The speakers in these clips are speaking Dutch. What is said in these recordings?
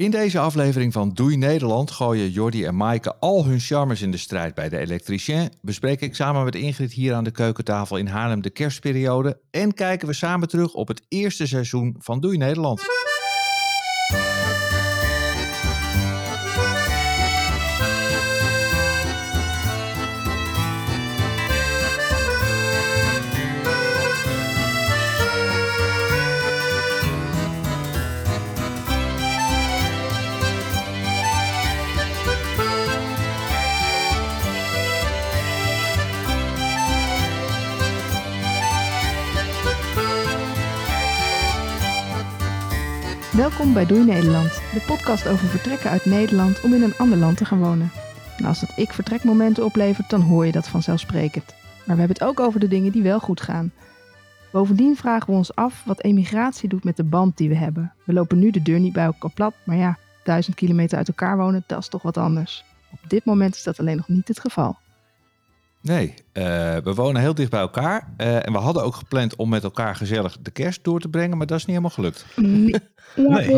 In deze aflevering van Doei Nederland gooien Jordi en Maaike al hun charmes in de strijd bij de elektricien. Bespreek ik samen met Ingrid hier aan de keukentafel in Haarlem de kerstperiode. En kijken we samen terug op het eerste seizoen van Doei Nederland. Bij Doei Nederland, de podcast over vertrekken uit Nederland om in een ander land te gaan wonen. Nou, als dat ik vertrekmomenten oplevert, dan hoor je dat vanzelfsprekend. Maar we hebben het ook over de dingen die wel goed gaan. Bovendien vragen we ons af wat emigratie doet met de band die we hebben. We lopen nu de deur niet bij elkaar plat, maar ja, duizend kilometer uit elkaar wonen, dat is toch wat anders. Op dit moment is dat alleen nog niet het geval. Nee, uh, we wonen heel dicht bij elkaar. Uh, en we hadden ook gepland om met elkaar gezellig de kerst door te brengen, maar dat is niet helemaal gelukt. Nee.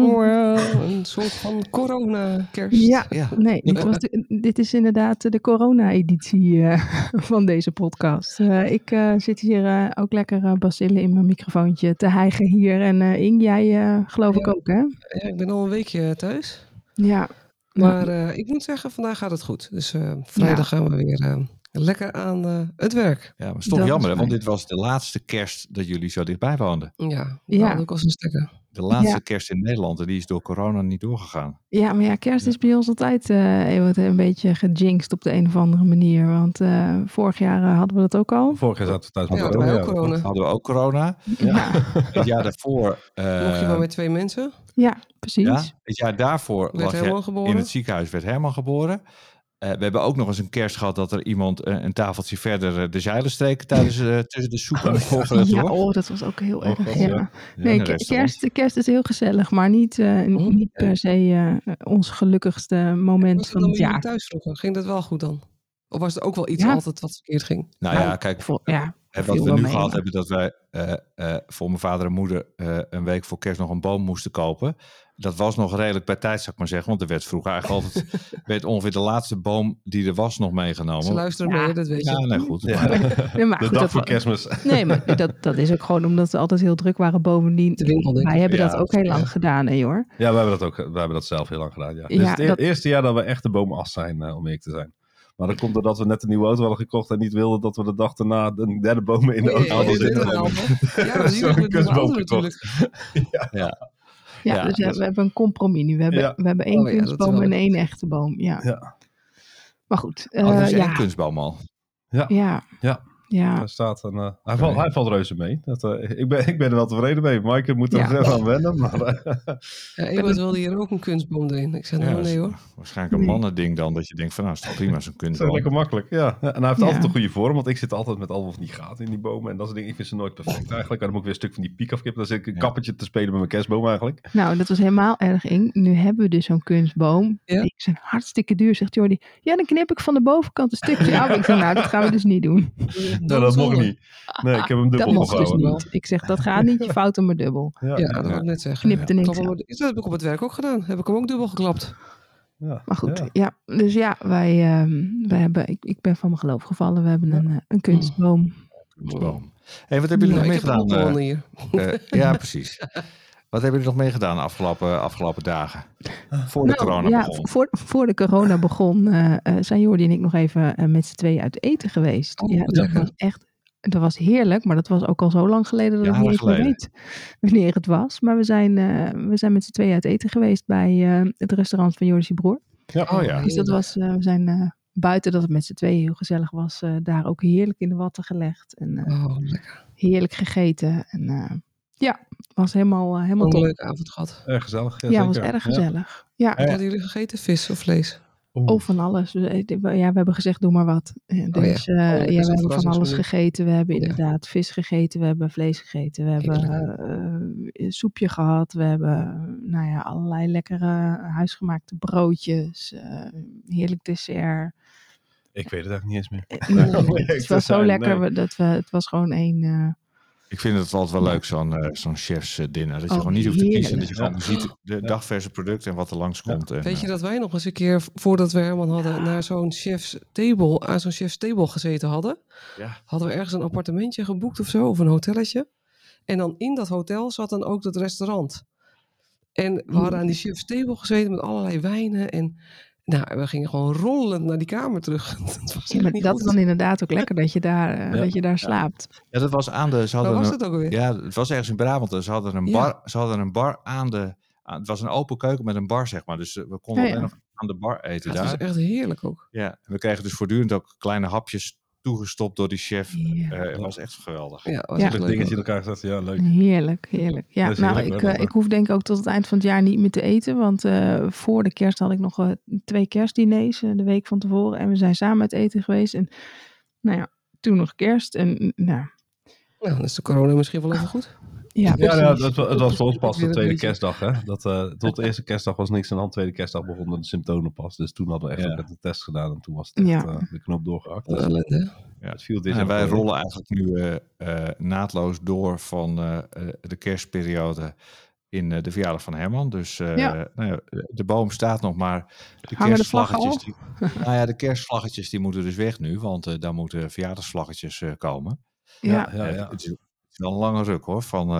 Oa. Een soort van corona-kerst. Ja, Ja. nee, dit, was de- dit is inderdaad de corona-editie eh, van deze podcast. Eh, ik eh, zit hier eh, ook lekker uh, bacillen in mijn microfoontje te hijgen hier. En eh Ing, jij eh, geloof ik ook, hè? Ja, ik ben al een weekje thuis. Ja. Maar eh, ik moet zeggen, vandaag gaat het goed. Dus eh, vrijdag gaan we weer eh, lekker aan eh, het werk. Ja, maar het is toch Dat jammer, hè, want dit was de laatste kerst dat jullie zo dichtbij woonden. Ja, Ja. ja. ook als een stekker. De laatste Ja. kerst in Nederland en die is door corona niet doorgegaan. ja, maar ja, kerst is bij ons altijd eh, Ewout, een beetje gejinxed op de een of andere manier. Want eh, vorig jaar hadden we dat ook al. Vorig jaar zaten we thuis met hadden corona. Hadden we ook corona. Ja, Het jaar daarvoor, eh, Mocht je maar met twee mensen. ja precies. ja, het jaar daarvoor Werd lag je Herman geboren. in het ziekenhuis werd Herman geboren. Eh, we hebben ook nog eens een kerst gehad dat er iemand eh, een tafeltje verder eh, de zeilen streken tijdens eh, tussen de soep en de volgende Ja, door. oh, dat was ook heel Oh, erg. Ja. ja. Nee, kerst, kerst is heel gezellig, maar niet, eh, n- Oh, niet per se eh, ons gelukkigste moment Was het van dan het jaar. thuis vroeger? Ging dat wel goed dan? Of was er ook wel iets Ja. altijd wat verkeerd ging? Nou Nou, ja, kijk, ja, wat we nu mee, gehad maar- hebben, dat wij eh, eh, voor mijn vader en moeder eh, een week voor kerst nog een boom moesten kopen. Dat was nog redelijk bij tijd, zou ik maar zeggen. Want er werd vroeger eigenlijk altijd werd ongeveer de laatste boom die er was nog Ze meegenomen. luisteren Ja. mee, dat weet je. Ja, nee, goed. Ja. Nee, maar De goed, dag dat voor kerstmis. Nee, maar dat, dat is ook gewoon omdat ze altijd heel druk waren. Bovendien, winkel, wij hebben Ja, dat ook heel ja. lang gedaan, hè hoor. Ja, we hebben dat ook. We hebben dat zelf heel lang gedaan. Ja. Dit is het e- dat- eerste jaar dat we echt de boom af zijn, eh, om eerlijk te zijn. Maar dat komt doordat we net een nieuwe auto hadden gekocht en niet wilden dat we de dag daarna de derde boom in de auto hadden Ja, dat is auto gekocht. natuurlijk. Ja, Ja, dus ja, dus- we hebben een compromis nu. We hebben, Ja. we hebben één Oh kunstboom en één echte boom. Ja. Ja. Maar goed, Oh, dat is eh, één ja, kunstboom al. ja, Ja. Ja. Daar staat een, eh, hij, valt, hij valt reuze mee. Dat, eh, ik, ben, ik ben er wel tevreden mee. Maaike moet er Ja. even aan wennen. Maar, eh, Ja, Ewout wilde hier ook een kunstboom erin. Ik zei, Ja, nou dat is nee hoor. Waarschijnlijk een mannending dan. Dat je denkt van nou, is toch prima zo'n het is kunstboom. lekker makkelijk. Ja. En hij heeft Ja. altijd een goede vorm. Want ik zit altijd met al van die gaten in die bomen. En dat soort dingen. Ik vind ze nooit perfect eigenlijk. En dan moet ik weer een stuk van die piek afkippen. Dan zit ik een Ja. kappertje te spelen met mijn kerstboom eigenlijk. Nou, dat was helemaal erg eng. Nu hebben we dus zo'n kunstboom. Ja. Die is hartstikke duur, zegt Jordi. Ja, dan knip ik van de bovenkant een stukje af. Ik zeg, nou, dat gaan we dus niet doen. Nou, dat mocht niet. Nee, ik heb hem Dat dubbel mocht dus gevouwen. niet. Ik zeg, dat gaat niet, je fout hem maar dubbel. Ja, Ja, dat wil ik net zeggen. Knipt er niks maar- Dat heb ik op het werk ook gedaan. Heb ik hem ook dubbel geklapt. ja, Maar goed, ja. ja. Dus ja, wij, ehm, wij hebben, ik, ik ben van mijn geloof gevallen. We hebben een, eh, een kunstboom. kunstboom. Hey, wat hebben jullie Nou, nog ik heb mee ook gedaan? eh, ja, precies. Wat hebben jullie nog mee gedaan de afgelopen, afgelopen dagen? Voor de Nou, corona ja, begon. Voor, voor de corona begon, eh, eh, zijn Jordi en ik nog even eh, met z'n tweeën uit eten geweest. Oh, ja, dat lekker. was echt, dat was heerlijk, maar dat was ook al zo lang geleden dat ik Jaren niet eens meer geleden. weet wanneer het was. Maar we zijn, eh, we zijn met z'n tweeën uit eten geweest bij eh, het restaurant van Jordi's broer. Ja. Oh ja. Dus dat was, eh, we zijn eh, buiten dat het met z'n tweeën heel gezellig was, eh, daar ook heerlijk in de watten gelegd en eh, Oh, lekker. heerlijk gegeten. En eh, ja, was helemaal, eh, helemaal Een leuke avond gehad. Erg gezellig. Ja, Ja, was erg gezellig. Ja, Wat hadden jullie gegeten? Vis of vlees? Oeh. Of van alles. Eh, Ja, we hebben gezegd, doe maar wat. Eh, Oh ja. Dus eh, Oh, ja, is we een hebben van alles gegeten. We hebben Ja. inderdaad vis gegeten. We hebben vlees gegeten. We hebben eh, een soepje gehad. We hebben nou ja, allerlei lekkere huisgemaakte broodjes. eh, heerlijk dessert. Ik weet het eigenlijk niet eens meer. Nee, het was zo lekker nee. dat we, het was gewoon één, eh, Ik vind het altijd wel leuk, zo'n eh, zo'n chefsdinner. Dat je Oh, gewoon niet hoeft te kiezen. Dat je gewoon ziet de dagverse producten en wat er langskomt. En, Weet je eh, dat wij nog eens een keer, voordat we Herman hadden, naar zo'n chef's table, aan zo'n chef's table gezeten hadden? Ja. Hadden we ergens een appartementje geboekt of zo, of een hotelletje. En dan in dat hotel zat dan ook dat restaurant. En we hadden aan die chef's table gezeten met allerlei wijnen. En nou, we gingen gewoon rollend naar die kamer terug. dat was Ja, echt maar niet dat goed. is dan inderdaad ook lekker dat je daar, eh, Ja. dat je daar slaapt. ja, dat was aan de... Ze Waar hadden was een- het ook alweer? Ja, het was ergens in Brabant. en Ze hadden een Ja. bar, ze hadden een bar aan de... aan- het was een open keuken met een bar, zeg maar. Dus eh, we konden Ja, ja. alleen nog aan de bar eten daar. was echt heerlijk ook. Ja, en we kregen dus voortdurend ook kleine hapjes toegestopt door die chef. Ja. Eh, het was echt geweldig. Ja, was Ja. dingetje in elkaar gezet. Ja, leuk. Heerlijk, heerlijk. Ja, nou, heerlijk, ik, eh, ik hoef denk ik ook tot het eind van het jaar niet meer te eten. Want eh, voor de kerst had ik nog twee kerstdiners eh, de week van tevoren. En we zijn samen uit eten geweest. En nou ja, toen nog kerst. En nou, Nou, dan is de corona misschien wel even goed. Ja, Ja, ja het, wa- het was voor ons pas de tweede kerstdag. Hè? Dat, eh, tot de eerste kerstdag was niks aan de hand. Tweede kerstdag begonnen de symptomen pas. Dus toen hadden we echt Ja. de test gedaan. En toen was het echt Ja. eh, de knoop doorgehakt. Dus ellende. het viel dit En wij rollen eigenlijk nu eh, eh, naadloos door van eh, eh, de kerstperiode in eh, de verjaardag van Herman. Dus eh, Ja. nou ja, de boom staat nog, maar de Hangen de vlaggen kerstvlaggetjes, die, nou ja, de kerstvlaggetjes die moeten dus weg nu, want eh, daar moeten verjaardagsvlaggetjes eh, komen. ja. Ja, ja. Het, is, het is wel een lange ruk hoor. Van, eh,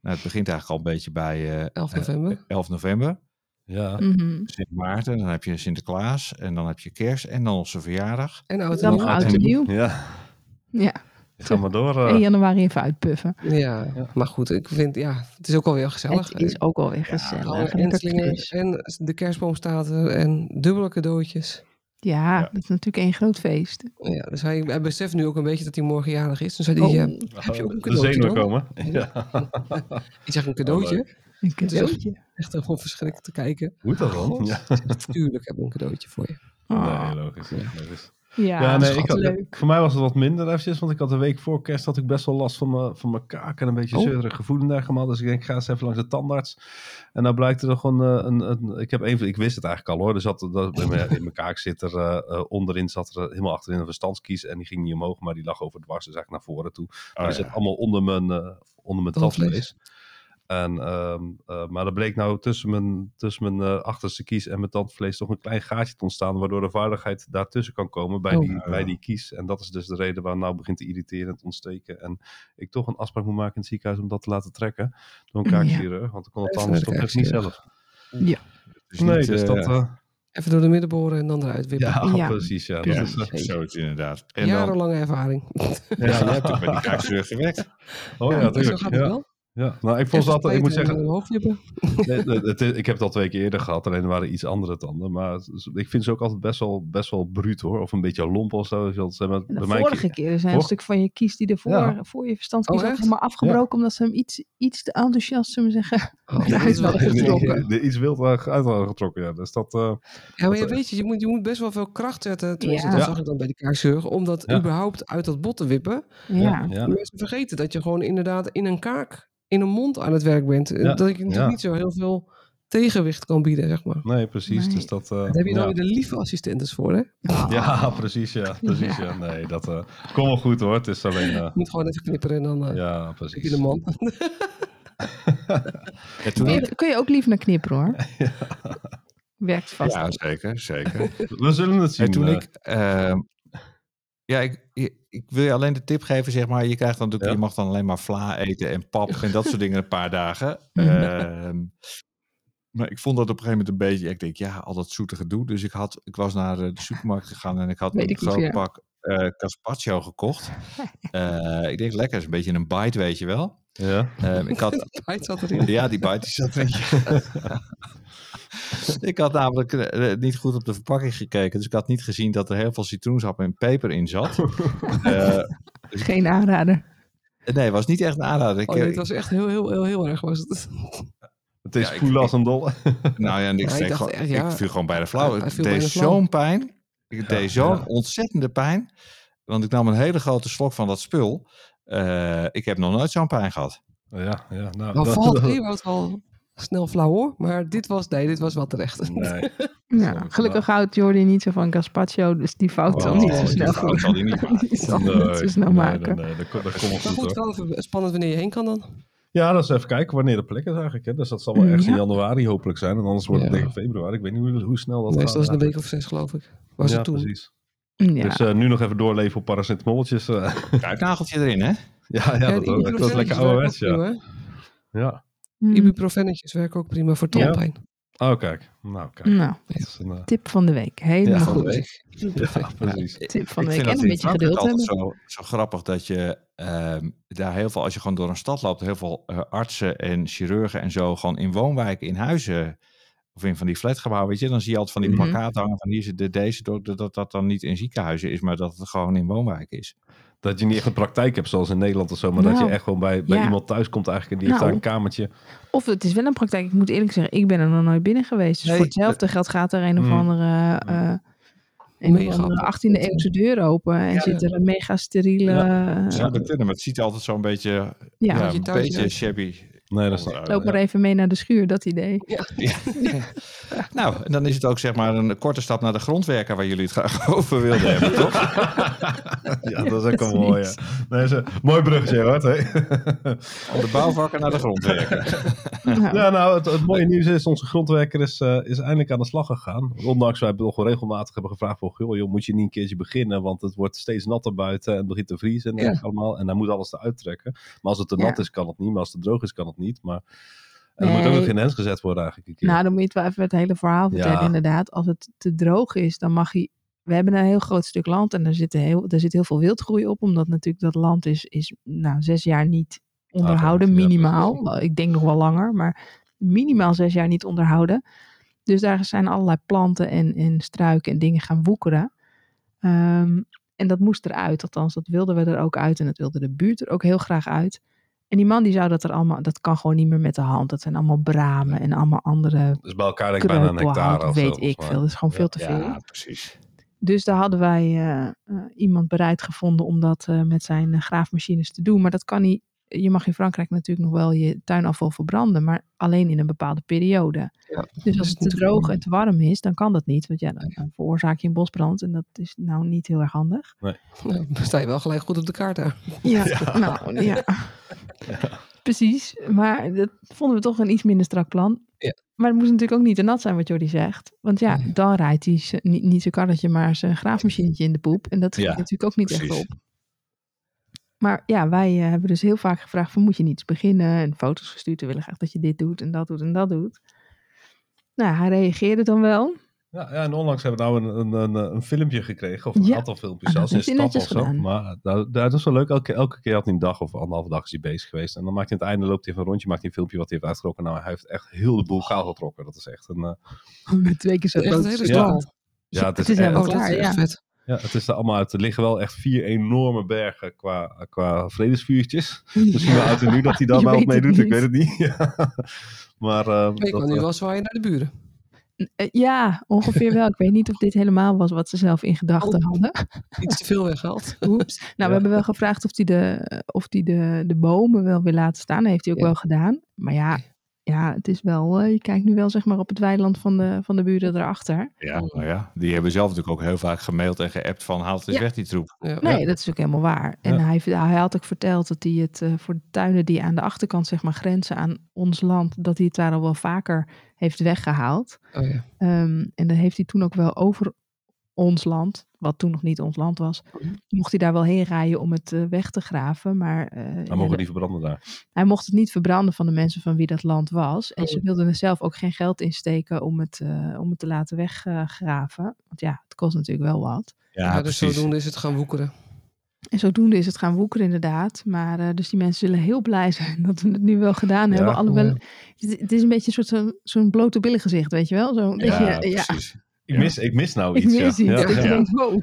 nou, het begint eigenlijk al een beetje bij eh, 11 eh, november. 11 november. Ja. Mhm. Sint Maarten, dan heb je Sinterklaas en dan heb je kerst en dan onze verjaardag. En oud en Dan nieuw. oud en nieuw. Ja, Ja, ga maar door. eh. 1 januari even uitpuffen. Ja, maar goed, ik vind, ja, het is ook alweer gezellig. Het is ook alweer gezellig. en en de kerstboom staat er en dubbele cadeautjes. Ja, Ja. dat is natuurlijk één groot feest. Ja, dus hij, hij beseft nu ook een beetje dat hij morgen jarig is. Dus hij, Oh, eh, heb je ook een de cadeautje zenuwen dan? komen. Ja. ik zeg een cadeautje. leuk. een cadeautje. Echt gewoon verschrikkelijk te kijken. Hoe dat dan? Ja, Tuurlijk heb ik een cadeautje voor je. Oh, nee, logisch. logisch. Ja, Ja, nee, ik had, leuk. voor mij was het wat minder eventjes, want ik had de week voor kerst had ik best wel last van mijn, van mijn kaak en een beetje Oh. zeurige gevoel en dergelijke. Dus ik denk, ik ga eens even langs de tandarts. En nou blijkt er nog een, eh, een, een ik heb even, ik wist het eigenlijk al hoor, er zat, dat, in, mijn, in mijn kaak zit er, eh, eh, onderin zat er helemaal achterin een verstandskies en die ging niet omhoog, maar die lag over dwars, dus eigenlijk naar voren toe. Maar die ja. zit allemaal onder mijn, eh, onder mijn Tandvlees. En, ehm, eh, maar er bleek nou tussen mijn, tussen mijn eh, achterste kies en mijn tandvlees toch een klein gaatje te ontstaan, waardoor de vaardigheid daartussen kan komen bij, Oh. die, bij die kies. En dat is dus de reden waar het nou begint te irriteren en te ontsteken. En ik toch een afspraak moet maken in het ziekenhuis om dat te laten trekken door een Ja. kaakchirurg, want ik kon het anders toch echt niet kaakchirurg. zelf. Dus nee, niet, dus eh, dat... eh, Even door de midden boren en dan eruit wippen. ja, Ja. precies. Ja, dat ja, is, eh, zoiets inderdaad. En dan, Jarenlange ervaring. ja, jij hebt ook bij die kaakchirurg gewerkt. oh ja, zo natuurlijk. gaat het Ja, wel. Ja. Nou, ik vond altijd, ik moet zeggen, hoofdwippen. Nee, nee, het is- ik heb het al twee keer eerder gehad, alleen er waren iets andere tanden. Maar het- ik vind ze ook altijd best wel, best wel bruut hoor. Of een beetje lomp of zo. zoals de bij mij- vorige keer zijn een stuk van je kies die ervoor Ja. voor je verstandskies Oh, helemaal afgebroken. Omdat ze hem iets, iets te enthousiast, zullen we zeggen. Oh, Ja, dat is wel getrokken. Er iets wild uit getrokken, ja. Dus dat... eh, Ja, maar je Dat, eh, weet je, je moet, je moet best wel veel kracht zetten. Tenminste, Ja. dat Ja. zag ik dan bij die kaakchirurg. Om dat Ja. überhaupt uit dat bot te wippen. Ja. ja. Mensen vergeten dat je gewoon inderdaad in een kaak, in een mond aan het werk bent. Ja. Dat je natuurlijk Ja. niet zo heel veel tegenwicht kan bieden, zeg maar. Nee, precies. Nee. Dus dat... eh, Daar heb je dan ja. weer de lieve assistentes voor, hè? Ja, precies, ja. Precies, ja. Nee, dat eh komt wel goed hoor. Het is alleen... eh, Je moet gewoon even knipperen en dan eh ja, precies. je de man. Kun, ik, je, kun je ook lief naar knipperen hoor. Werkt vast. ja, zeker, zeker. We zullen het zien. En toen eh. ik, ehm, ja, ik, ik, wil je alleen de tip geven, zeg maar, je krijgt dan natuurlijk, Ja. je mag dan alleen maar vla eten en pap en dat soort dingen een paar dagen. Ehm, maar ik vond dat op een gegeven moment een beetje, ik denk, ja, al dat zoete gedoe. Dus ik, had, ik was naar eh, de supermarkt gegaan en ik had Weet een groot ja. pak carpaccio gekocht. Eh, ik denk, lekker, is een beetje een bite, weet je wel. Ja. Ehm, ik had, Hij zat erin. ja, die bite die zat erin. ik had namelijk eh, niet goed op de verpakking gekeken. Dus ik had niet gezien dat er heel veel citroensap en peper in zat. Eh, Geen aanrader. nee, was niet echt een aanrader. Ik, Oh, eh, dit was echt heel, heel, heel, heel erg. Was het. Het is Ja, ik- voelen als een dolle. nou ja, en ik, Ja, ik steek dacht gewoon- echt, ja. ik viel gewoon bijna flauw. Hij- hij Het viel deed flauw. zo'n pijn. Het deed zo'n ja. ontzettende pijn. Want ik nam een hele grote slok van dat spul. Eh, ik heb nog nooit zo'n pijn gehad. Ja, ja. Nou, Dan dat- valt Ewout al. Snel flauw hoor, maar dit was, nee, dit was wel terecht. Nee. Ja, gelukkig houdt Jordi niet zo van gazpacho, dus die fout zal Oh, niet zo die snel fout zal hij niet maken. Die zal hij niet zo snel maken. Nee, dat, komt- dat goed wel even spannend wanneer je heen kan dan. Ja, dat is even kijken wanneer de plek is eigenlijk. Hè. Dus dat zal wel Mm, ergens in ja. januari hopelijk zijn. En anders wordt het Ja. ik februari. Ik weet niet hoe, hoe snel dat Meestal is het een gaat. week of zes geloof ik. Was ja, het toen. precies. Ja. Dus eh, nu nog even doorleven op paracetamolletjes. eh. Kruidnageltje erin, hè? ja, ja, Ja, dat, dat, dat is lekker ouderwets, werken ook ja. prima, ja. hè? Mm. Ibuprofennetjes werken ook prima voor Ja. tandpijn. Oh, kijk. Nou, kijk. Nou, Dat is een, eh, tip van de week. Helemaal Ja, van de goed. week. ja, precies. Tip van de ik week. vind En een beetje geduld altijd hebben. zo, zo grappig dat je ehm, daar heel veel, als je gewoon door een stad loopt, heel veel eh, artsen en chirurgen en zo gewoon in woonwijken, in huizen of in van die flatgebouwen, weet je, dan zie je altijd van die Mhm. plakkaten hangen van hier zit de, deze dokter, dat dat dan niet in ziekenhuizen is, maar dat het gewoon in woonwijken is. Dat je niet echt een praktijk hebt zoals in Nederland of zo. Maar dat Nou, je echt gewoon bij, bij ja. iemand thuis komt eigenlijk. En die heeft Nou. daar een kamertje. Of het is wel een praktijk. Ik moet eerlijk zeggen, ik ben er nog nooit binnen geweest. Dus Nee, voor hetzelfde geld gaat er een of Mm. andere, eh een Mega of andere apart. 18e eeuwse deur open. En Ja. zit er een mega steriele... Ja. eh, Ja, dat maar het ziet altijd zo'n beetje, ja. ja, een beetje uit. shabby. Nee, dat is uit. Loop maar even mee naar de schuur, dat idee. Nou, en dan is het ook zeg maar een korte stap naar de grondwerker waar jullie het graag over wilden hebben, toch? Ja, dat is ook wel Precies. mooi. Ja. Nee, is een mooi bruggetje, hoor. Hè? Van de bouwvakker naar de grondwerker. Nou, Ja, nou, het, het mooie nieuws is, onze grondwerker is, eh, is eindelijk aan de slag gegaan. Ondanks wij nog wel regelmatig hebben gevraagd van, joh, joh, moet je niet een keertje beginnen, want het wordt steeds natter buiten en het begint te vriezen en Ja. allemaal. En hij moet alles eruit trekken. Maar als het te Ja. nat is, kan het niet. Maar als het te droog is, kan het niet. Maar en er moet ook nog in hens gezet worden eigenlijk een keer. nou, dan moet je het wel even het hele verhaal vertellen. Ja. Inderdaad, als het te droog is, dan mag hij... We hebben een heel groot stuk land en er zit heel, er zit heel veel wildgroei op. Omdat natuurlijk dat land is, is nou, zes jaar niet onderhouden, minimaal. Ik denk nog wel langer, maar minimaal zes jaar niet onderhouden. Dus daar zijn allerlei planten en, en struiken en dingen gaan woekeren. Ehm, en dat moest eruit, althans dat wilden we er ook uit en dat wilde de buurt er ook heel graag uit. En die man die zou dat er allemaal, dat kan gewoon niet meer met de hand. Dat zijn allemaal bramen en allemaal andere Dus bij elkaar denk ik bijna een hectare of zo, weet ik veel. Dat is gewoon veel te veel. Ja, precies. Dus daar hadden wij eh, eh, iemand bereid gevonden om dat eh, met zijn graafmachines te doen. Maar dat kan niet. Je mag in Frankrijk natuurlijk nog wel je tuinafval verbranden, maar alleen in een bepaalde periode. Ja. Dus als het te droog en te warm is, dan kan dat niet. Want ja, dan dan veroorzaak je een bosbrand en dat is nou niet heel erg handig. Nou, dan sta je wel gelijk goed op de kaart daar. Ja, nou ja. Precies, maar dat vonden we toch een iets minder strak plan. Ja. Maar het moest natuurlijk ook niet te nat zijn wat Jordi zegt. Want ja, Nee. dan rijdt hij niet, niet zijn karretje, maar zijn graafmachinetje in de poep. En dat Ja, natuurlijk ook niet echt op. Maar ja, wij eh, hebben dus heel vaak gevraagd van moet je niet eens beginnen? En foto's gestuurd, we willen graag dat je dit doet en dat doet en dat doet. Nou, hij reageerde dan wel. Ja, ja, en onlangs hebben we nou een, een, een, een filmpje gekregen, of een Ja. aantal filmpjes, zelfs in stap of zo. gedaan. Maar nou, dat is wel leuk, elke, elke keer had hij een dag of anderhalve dag is hij bezig geweest. En dan maakt hij aan het einde, loopt hij even een rondje, maakt hij een filmpje wat hij heeft uitgetrokken. Nou, hij heeft echt heel de boel kaal getrokken. Dat is echt een... eh, Met twee keer zo Echt groot een hele stuk Ja. het is, is echt- helemaal Oh, dat klaar, is echt ja. vet. Ja, het is er allemaal uit. Er liggen wel echt vier enorme bergen qua, qua vredesvuurtjes. Misschien wel uit en nu dat hij daar maar op weet het meedoet, ik weet het niet. Ja. Maar eh, Ik kan nu eh, wel zwaaien naar de buren. Eh, Ja, ongeveer wel. Ik weet niet of dit helemaal was wat ze zelf in gedachten Oh. hadden. Iets te veel weggehaald. Oeps. Nou, Ja. we hebben wel gevraagd of hij de, of die de, de bomen wel wil laten staan. Dat heeft hij ook Ja. wel gedaan. Maar ja, ja, het is wel, eh, je kijkt nu wel zeg maar op het weiland van de, van de buren erachter. Ja, nou ja, die hebben zelf natuurlijk ook heel vaak gemaild en geappt van haal het eens Ja. weg die troep. Ja. Nee, dat is ook helemaal waar. En Ja. hij, hij had ook verteld dat hij het eh, voor de tuinen die aan de achterkant zeg maar grenzen aan ons land, dat hij het daar al wel vaker heeft weggehaald. Oh, ja. Ehm, en dan heeft hij toen ook wel over ons land, wat toen nog niet ons land was, Mhm. mocht hij daar wel heen rijden om het eh, weg te graven. Maar eh, hij mogen de- niet verbranden daar. hij mocht het niet verbranden van de mensen van wie dat land was. En ze Oh. wilden er zelf ook geen geld in steken om het, eh, om het te laten weggraven. Want ja, het kost natuurlijk wel wat. Ja, Ja, dus precies. zodoende is het gaan woekeren. En zodoende is het gaan woekeren inderdaad. Maar eh, dus die mensen zullen heel blij zijn dat we het nu wel gedaan Ja. hebben. Alhoewel, Ja. het, het is een beetje een soort zo'n zo'n blote billen gezicht, weet je wel? Zo, dat Ja, je, ja, precies. Ik mis, ik mis nou ik iets. mis ja. iets.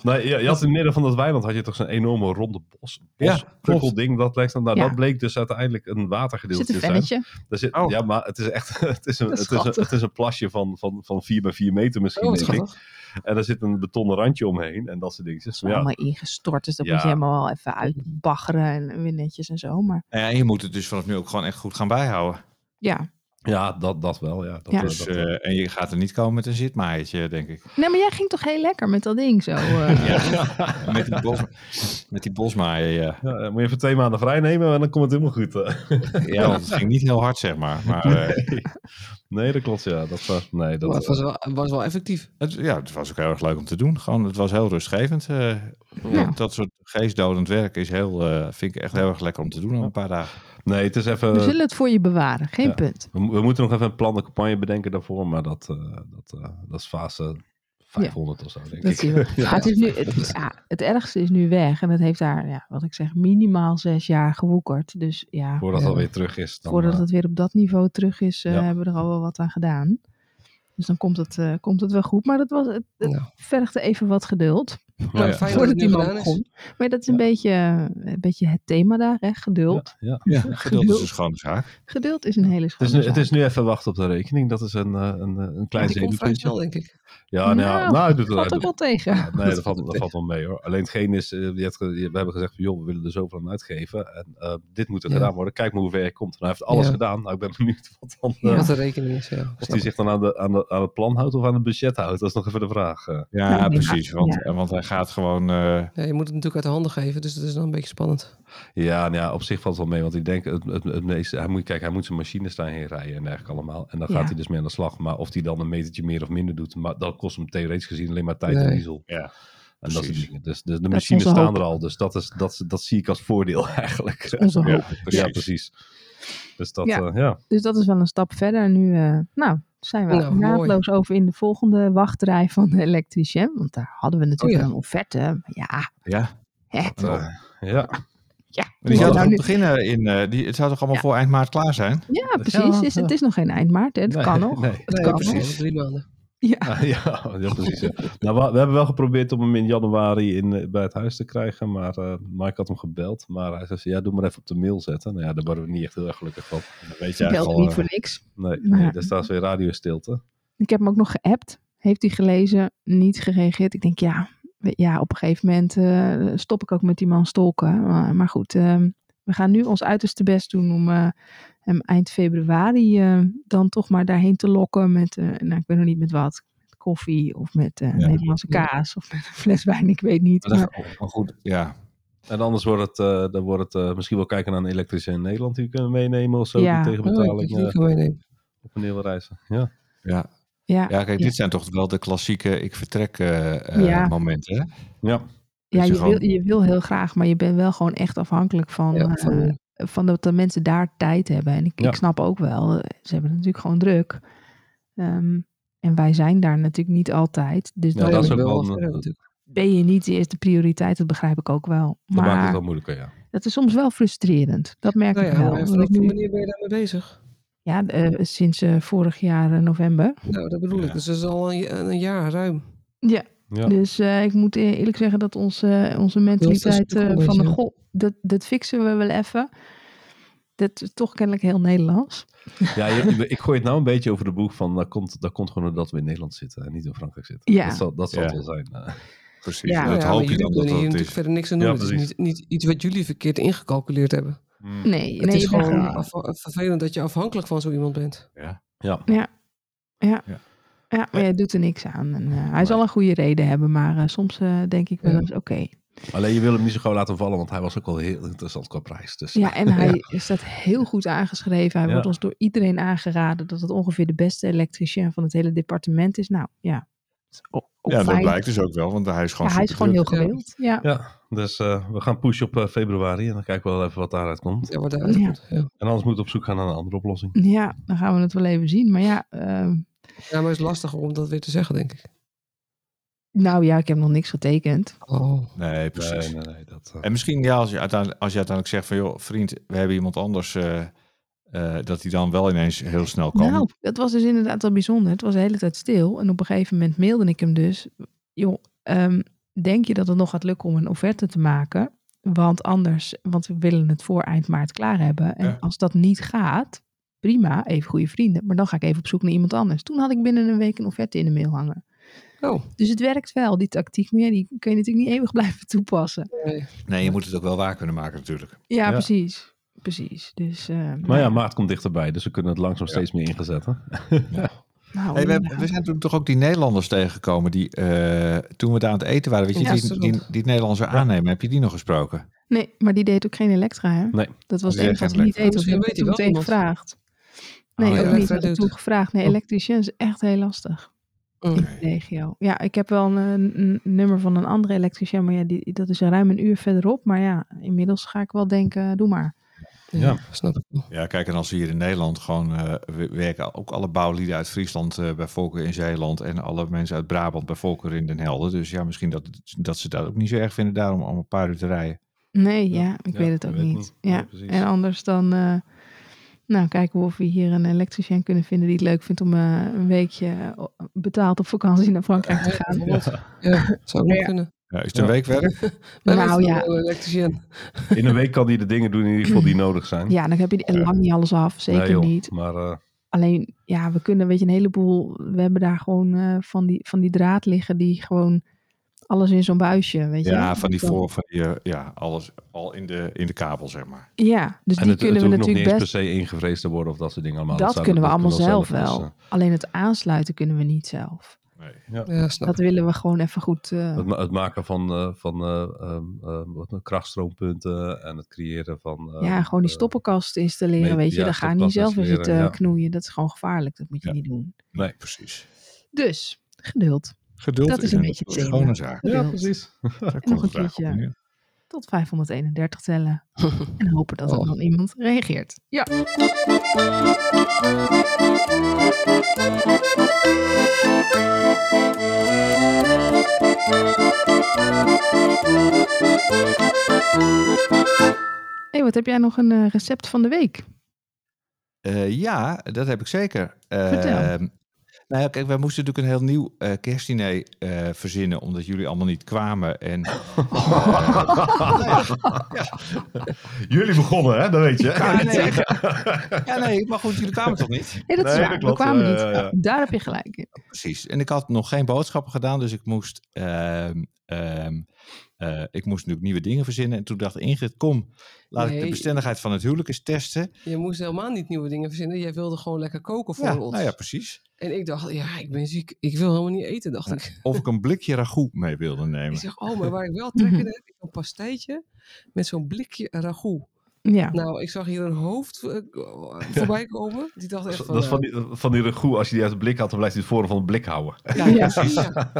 Ja, je ja. had in het midden van dat weiland had je toch zo'n enorme ronde bos, Ja, bos ding. Dat, lijkt, nou, Ja. dat bleek dus uiteindelijk een Er watergedeelte te zijn. Daar zit, Oh. Ja, maar het is echt het is een, is het is een, het is een plasje van, van, van 4 bij 4 meter misschien. Oh, denk ik. En daar zit een betonnen randje omheen en dat soort dingen. Ja, allemaal ingestort, dus dat Ja. moet je helemaal wel even uitbaggeren en weer netjes en zo. Maar Nou ja, en je moet het dus vanaf nu ook gewoon echt goed gaan bijhouden. ja, Ja, dat, dat wel. Ja, dat, Ja. eh, Dus, dat, eh, en je gaat er niet komen met een zitmaaiertje, denk ik. Nee, maar jij ging toch heel lekker met dat ding zo. eh. Ja, met die, bos, met die bosmaaier, ja. ja, moet je even twee maanden vrij nemen en dan komt het helemaal goed. Ja, want het ging niet heel hard, zeg maar. Maar eh, nee. nee, dat klopt. Ja, dat was, nee, dat, Maar het was wel, was wel effectief. het, ja, het was ook heel erg leuk om te doen. Gewoon, het was heel rustgevend. eh. Ja. Dat soort geestdodend werk is heel, eh, vind ik echt heel erg lekker om te doen al een paar dagen. nee, het is even. We zullen het voor je bewaren, geen ja. punt. We, mo- we moeten nog even een plan de campagne bedenken daarvoor, maar dat, eh, dat, eh, dat is fase 500 of zo, denk Dat ik. zien we. Ja, het, is nu, het, ja, het ergste is nu weg. En het heeft daar, ja, wat ik zeg, minimaal zes jaar gewoekerd. Dus ja, Voordat het alweer terug is. Dan, voordat het weer op dat niveau terug is, eh, Ja. hebben we er al wel wat aan gedaan. Dus dan komt het, eh, komt het wel goed. Maar dat was, het, het Ja. vergde even wat geduld. Maar ja. fijn dat voordat het die man is. begon. Maar dat is een, beetje, een beetje het thema daar, hè? geduld. ja. Ja, geduld is een schone zaak. Geduld is een hele Het, schone is nu, het is nu even wachten op de rekening. Dat is een, eh, een, eh, een klein komt zenuwpuntje. denk ik. Ja, nou, ja, Nou, nou, doet het Valt ook wel tegen. Ja, nee, dat valt, dat valt wel mee hoor. Alleen hetgeen is, eh, je hebt, we hebben gezegd van joh, we willen er zoveel aan uitgeven. En eh, dit moet er Ja. gedaan worden. Kijk maar hoe ver je komt. En hij heeft alles Ja. gedaan. Nou, ik ben benieuwd wat dan, Ja. eh, Wat de rekening is, ja. of hij zich dan aan, de, aan, de, aan het plan houdt of aan het budget houdt. Dat is nog even de vraag. Ja, Ja, precies. Want, ja. want hij gaat gewoon... eh, Ja, je moet het natuurlijk uit de handen geven, dus dat is dan een beetje spannend. Ja, nou ja, op zich valt het wel mee. Want ik denk, het, het, het meeste, hij moet, kijk, hij moet zijn machines daarheen rijden en dergelijke allemaal. En dan Ja. gaat hij dus mee aan de slag. Maar of hij dan een metertje meer of minder doet, maar dat kost hem theoretisch gezien alleen maar tijd en diesel. ja, En dat soort dingen. Dus, dus de machines staan hoop. er al. Dus dat, is, dat, dat zie ik als voordeel eigenlijk. Onze hoop. ja, precies. Ja, precies. Dus dat, Ja. ja. ja. Dus dat is wel een stap verder. En nu eh, nou, zijn we Nou, mooi. naadloos over in de volgende wachtrij van de elektricien. Want daar hadden we natuurlijk Oh ja. een offerte. Maar ja, Ja. hè, Eh, ja. ja. Maar die zou Nou, toch nu- beginnen in... eh, die, het zou toch allemaal Ja. voor eind maart klaar zijn? ja, precies. Is, het is nog geen eind maart. Hè? Het Nee, kan nog. nee. Het Nee, kan precies. nog. Drie maanden. Ja. Ja, ja, precies. ja. Nou, we, we hebben wel geprobeerd om hem in januari in, eh, bij het huis te krijgen. Maar eh, Mike had hem gebeld. Maar hij zei, ja, doe maar even op de mail zetten. Nou ja, daar worden we niet echt heel erg gelukkig van. Dan weet je Ik eigenlijk belde al... niet eh, voor niks. Nee, Maar- nee daar staat weer radiostilte. Ik heb hem ook nog geappt. Heeft hij gelezen, niet gereageerd. Ik denk, ja, ja op een gegeven moment eh, stop ik ook met die man stolken. Maar, maar goed, ehm, we gaan nu ons uiterste best doen om eh, hem eind februari eh, dan toch maar daarheen te lokken met, eh, nou, ik weet nog niet met wat. Met koffie of met eh, Ja. Nederlandse kaas of met een fles wijn, ik weet niet. maar Maar, goed, ja. En anders wordt het, eh, dan wordt het eh, misschien wel kijken naar een elektrische in Nederland die we kunnen meenemen of zo. Ja. Die tegen Oh, betaling meenemen. op en neer wil reizen. Ja. Ja. ja, ja, kijk, Ja. dit zijn toch wel de klassieke ik vertrek Ja. momenten, hè? ja. Ja je je, gewoon- wil, je wil heel graag, maar je bent wel gewoon echt afhankelijk van, Ja, eh, van- van dat de mensen daar tijd hebben. En ik, Ja. ik snap ook wel, eh, ze hebben natuurlijk gewoon druk. Ehm, en wij zijn daar natuurlijk niet altijd. Dus Ja, dat is ook wel een- natuurlijk. ben je niet de eerste prioriteit. Dat begrijp ik ook wel. Dat maakt het Maar wel moeilijker, ja. dat is soms wel frustrerend. Dat merk Nou ik wel. maar ik nu- wanneer ben je daarmee bezig? ja, eh, sinds eh, vorig jaar eh, november. Nou, dat bedoel Ja. ik. Dus dat is al een, een jaar ruim. Ja, ja. dus eh, ik moet e- eerlijk zeggen dat onze, onze mentaliteit eh, van de goh, dat, dat fixen we wel even. Dat is toch kennelijk heel Nederlands. Ja, je- ik gooi het nou een beetje over de boeg van, dat komt, dat komt gewoon doordat we in Nederland zitten en niet in Frankrijk zitten. Ja. Dat zal, dat zal Ja. het wel zijn. eh. Precies. Ja. Dat hoop je dan dat natuurlijk is. verder niks aan doen. Ja, het is niet, niet iets wat jullie verkeerd ingecalculeerd hebben. Mm. Nee, het nee, is gewoon vervelend dat je afhankelijk van zo iemand bent. Ja. Ja. Ja. Ja. Ja. Maar hij doet er niks aan. En, eh, hij zal een goede reden hebben, maar eh, soms eh, denk ik wel eens, oké. Alleen je wil hem niet zo gauw laten vallen, want hij was ook wel heel interessant qua prijs. Dus. Ja, en hij staat heel goed aangeschreven. Hij Ja. wordt ons door iedereen aangeraden dat het ongeveer de beste elektricien van het hele departement is. Nou, ja. Ja, dat blijkt dus ook wel, want hij is gewoon Ja, hij is gewoon heel gewild. Ja. Ja, dus eh, we gaan pushen op eh, februari en dan kijken we wel even wat daaruit komt. Ja, wat daaruit Ja. komt. Ja. En anders moeten we op zoek gaan naar een andere oplossing. ja, dan gaan we het wel even zien. Maar ja, ehm, ja, maar het is lastiger om dat weer te zeggen, denk ik. nou ja, ik heb nog niks getekend. Oh. Nee, precies. Nee, nee, nee. Dat, eh, En misschien ja, als je, uiteindelijk, als je uiteindelijk zegt van joh, vriend, we hebben iemand anders, eh, eh, dat hij dan wel ineens heel snel kan. Nou, dat was dus inderdaad wel bijzonder. Het was de hele tijd stil. En op een gegeven moment mailde ik hem dus. Joh, ehm, denk je dat het nog gaat lukken om een offerte te maken? Want anders, want we willen het voor eind maart klaar hebben. En Ja. als dat niet gaat, prima, even goede vrienden. Maar dan ga ik even op zoek naar iemand anders. Toen had ik binnen een week een offerte in de mail hangen. Oh, Dus het werkt wel, die tactiek. Maar ja, die kun je natuurlijk niet eeuwig blijven toepassen. nee. Nee, je moet het ook wel waar kunnen maken natuurlijk. Ja, Ja. precies. precies. Dus, eh, Maar ja, maart komt dichterbij, dus we kunnen het langzaam steeds meer ingezet. Hè? nou, Hey, we, ja. we zijn toen toch ook die Nederlanders tegengekomen die eh, toen we daar aan het eten waren, weet je, Ja, die, die, die het Nederlands zou aannemen. Heb je die nog gesproken? Nee, maar die deed ook geen Elektra, hè? Nee. Dat was Die het enige wat hij niet deed. weet hij meteen wel gevraagd. Nee, Oh, ook ja. niet. Toen gevraagd. Nee, Oh. elektricien is echt heel lastig in de regio. Ja, ik heb wel een, nummer van een andere elektricien, maar ja, die, dat is ruim een uur verderop. Maar ja, inmiddels ga ik wel denken, doe maar. Ja, Ja. snap ik wel. Ja, kijk, en als we hier in Nederland gewoon eh, we werken ook alle bouwlieden uit Friesland eh, bij Volker in Zeeland en alle mensen uit Brabant bij Volker in Den Helder. Dus ja, misschien dat, dat ze dat ook niet zo erg vinden daarom om een paar uur te rijden. Nee, ja, Ja, ik ja, weet het ook niet. niet. Ja, en anders dan, eh, nou, kijken we of we hier een elektricien kunnen vinden die het leuk vindt om eh, een weekje eh, betaald op vakantie naar Frankrijk te Ja, gaan. bijvoorbeeld. Ja, zou ook Ja. kunnen. Ja, is het een Ja. weekwerk? Wij Nou, ja. elektricien. In een week kan hij de dingen doen in ieder geval die nodig zijn. Ja, dan heb je Ja. lang niet alles af, zeker Nee, joh, niet. Maar eh, Alleen, ja, we kunnen, weet je, een heleboel, we hebben daar gewoon eh, van, die, van die draad liggen die gewoon alles in zo'n buisje, weet je. Ja, van die Dan- voor, van die, eh, ja, alles al in de, in de kabel, zeg maar. Ja, dus en die het, kunnen het we natuurlijk best, per se ingevreesd te worden of dat soort dingen allemaal. dat kunnen we allemaal zelf wel. eh, Alleen het aansluiten kunnen we niet zelf. Nee. Ja, snap Dat ik. willen we gewoon even goed. eh, het, ma- het maken van, eh, van eh, wat, nou, krachtstroomppunten en het creëren van... eh, ja, gewoon die eh, stoppenkast installeren, weet je. ja, Daar ga je niet zelf in zitten knoeien. Dat is gewoon gevaarlijk. Dat moet je Ja. niet doen. Nee, precies. Dus, geduld. Geduld Dat is een beetje het schone zaak. Ja, precies. Daar nog een keertje. Tot 531 tellen. En hopen dat er Oh. dan iemand reageert. Ja. hey, wat heb jij nog een eh, recept van de week? Eh, ja, dat heb ik zeker. Vertel. Ehm, nou ja, kijk, wij moesten natuurlijk een heel nieuw eh kerstdiner eh, verzinnen, omdat jullie allemaal niet kwamen. En Jullie begonnen, hè? Dat weet je. Ja, nee, ja, nee, maar goed, jullie kwamen toch niet? Nee, dat is Nee, waar. dat We klopt. kwamen niet. ja, ja. Daar heb je gelijk in. Precies. En ik had nog geen boodschappen gedaan, dus ik moest, ehm, eh, ik moest natuurlijk nieuwe dingen verzinnen. En toen dacht Ingrid, kom, laat ik de bestendigheid van het huwelijk eens testen. Je moest helemaal niet nieuwe dingen verzinnen. Jij wilde gewoon lekker koken voor Ja, ons. nou ja, precies. En ik dacht, ja, ik ben ziek. Ik wil helemaal niet eten, dacht ik. Of ik een blikje ragout mee wilde Ik nemen. zeg, oh, maar waar ik wel trek in heb, is een pastijtje met zo'n blikje ragout. Ja. Nou, ik zag hier een hoofd eh, voorbij komen. Die dacht echt Dat is van eh, die, van die regoe, als je die uit de blik had, dan blijft hij het voren van het blik houden. ja, Ja. precies, ja.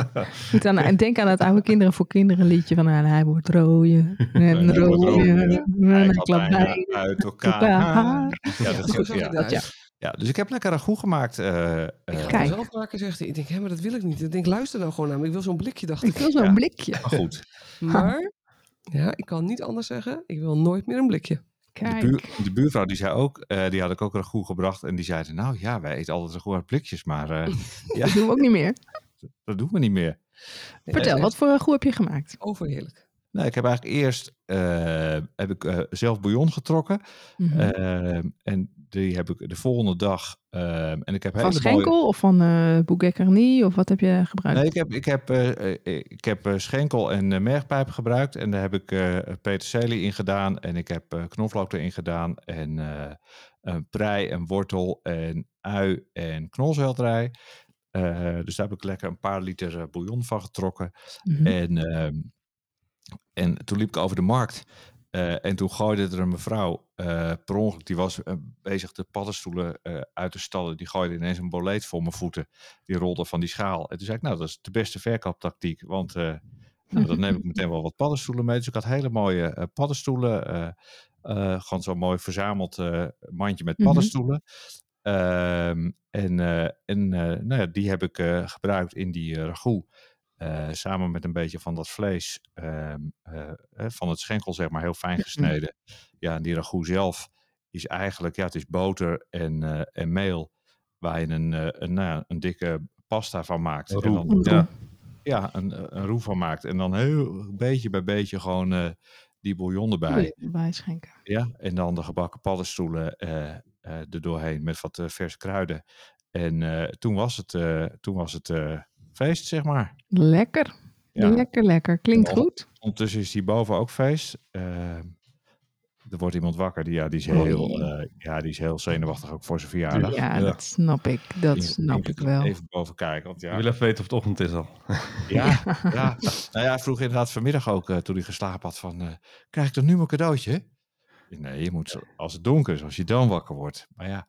Moet aan, en denk aan het oude Kinderen voor Kinderen liedje van ah, hij wordt rooien en rooien en Hij uit elkaar. elkaar. Ja, dat Zo is, zag ja. je eruit. ja. ja, dus ik heb lekker ragout gemaakt. eh, eh, Ik ga zelf maken, zegt hij. Ik denk, hé, maar dat wil ik niet. Ik denk, luister nou gewoon naar me. Ik wil zo'n blikje, dacht Ik ik. wil zo'n Ja. blikje. maar goed, Maar, ja, ik kan niet anders zeggen. Ik wil nooit meer een blikje. De, Kijk. buur, de buurvrouw die zei ook, eh, die had ik ook ragout gebracht. En die zeiden, nou ja, wij eten altijd ragout uit blikjes. Maar eh, ja, Dat doen we ook niet meer. dat doen we niet meer. Vertel, wat voor goed heb je gemaakt? Overheerlijk. Nou, ik heb eigenlijk eerst eh, heb ik, eh, zelf bouillon getrokken. Mhm. Ehm, en die heb ik de volgende dag. en ik heb van Schenkel mooie- of van eh Bouquet Garni of wat heb je gebruikt? Nee, ik heb, ik heb, eh, eh, ik heb eh, schenkel en eh, mergpijp gebruikt. En daar heb ik eh peterselie in gedaan. En ik heb eh, knoflook erin gedaan. En eh een prei en wortel en ui en knolselderij. Eh, dus daar heb ik lekker een paar liter eh, bouillon van getrokken. Mhm. En, ehm, en toen liep ik over de markt. eh, en toen gooide er een mevrouw eh, per ongeluk. Die was eh, bezig de paddenstoelen uit te stallen. Die gooide ineens een boleet voor mijn voeten. Die rolde van die schaal. En toen zei ik, nou, dat is de beste verkooptactiek. Want nou, dan neem ik meteen wel wat paddenstoelen mee. Dus ik had hele mooie paddenstoelen. gewoon zo'n mooi verzameld mandje met Mhm. paddenstoelen. Ehm, en en nou ja, die heb ik gebruikt in die ragout. Eh, samen met een beetje van dat vlees ehm, eh, eh, van het schenkel, zeg maar, heel fijn gesneden. Ja, en die ragout zelf is eigenlijk, ja, het is boter en, en meel. Waar je een, een, nou een dikke pasta van maakt. En dan, ja. ja, een, een roe van maakt. En dan heel beetje bij beetje gewoon die bouillon erbij. Bij schenken. Ja, en dan de gebakken paddenstoelen er doorheen met wat verse kruiden. En toen was het, toen was het feest, zeg maar. Lekker. Ja. Lekker, lekker. Klinkt goed. Ondertussen is hierboven ook feest. Eh, er wordt iemand wakker. Die, ja, die, is heel, eh, ja, die is heel zenuwachtig ook voor zijn verjaardag. Ja, Ja. dat snap ik. Dat Die- snap die ik wel. Even boven kijken. Want Ik ja, wil even weten of het ochtend is al. ja, ja. Nou ja, hij vroeg inderdaad vanmiddag ook, eh, toen hij geslapen had, van... eh, krijg ik dan nu mijn cadeautje? Nee, je moet als het donker is, als je dan wakker wordt. Maar ja,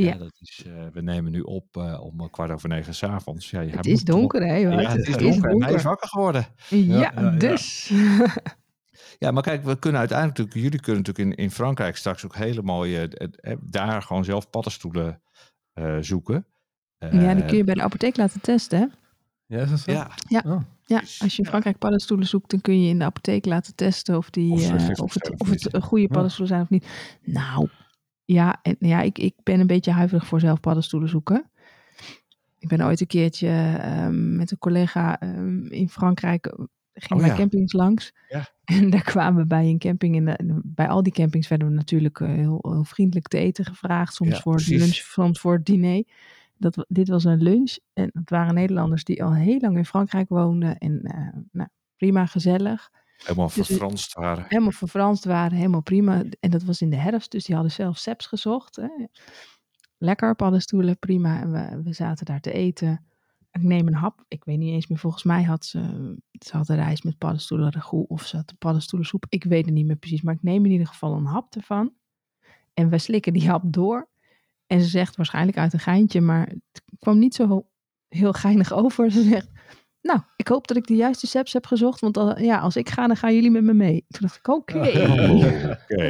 ja. Ja. dat is, eh, we nemen nu op eh, om eh, kwart over negen s'avonds. Ja, Het is donker, hè? Ja, het is donker. en Hij is wakker geworden. Ja, ja, ja. dus. Ja, maar kijk, we kunnen uiteindelijk natuurlijk, jullie kunnen natuurlijk in, in Frankrijk straks ook hele mooie, eh, daar gewoon zelf paddenstoelen eh, zoeken. ja, die kun je bij de apotheek laten testen, hè? Ja, is dat zo? Ja, Oh. Ja, Dus, als je in. Frankrijk paddenstoelen zoekt, dan kun je in de apotheek laten testen of, die, Of eh, of, het, of het goede paddenstoelen zijn of niet. Nou, ja, en, ja ik, ik ben een beetje huiverig voor zelf paddenstoelen zoeken. Ik ben ooit een keertje ehm, met een collega ehm, in Frankrijk, eh, gingen Oh ja. campings langs. Ja. En daar kwamen we bij een camping. En de- bij al die campings werden we natuurlijk eh, heel, heel vriendelijk te eten gevraagd. Soms Ja, voor lunch, soms voor het diner. Dat, dit was een lunch. En het waren Nederlanders die al heel lang in Frankrijk woonden. En eh, nou, prima, gezellig. Helemaal Dus- verfranst waren. Helemaal verfranst waren, helemaal prima. En dat was in de herfst, dus die hadden zelf seps gezocht. Hè. Lekker, paddenstoelen, prima. En we, we zaten daar te eten. Ik neem een hap. Ik weet niet eens meer, volgens mij had ze, ze had een rijst met paddenstoelen ragout of ze had paddenstoelensoep. Ik weet het niet meer precies, maar ik neem in ieder geval een hap ervan. En we slikken die hap door. En ze zegt waarschijnlijk uit een geintje, maar het kwam niet zo heel geinig over. Ze zegt, nou, ik hoop dat ik de juiste seps heb gezocht, want al- ja, als ik ga, dan gaan jullie met me mee. Toen dacht ik, oké. Oké. Oké,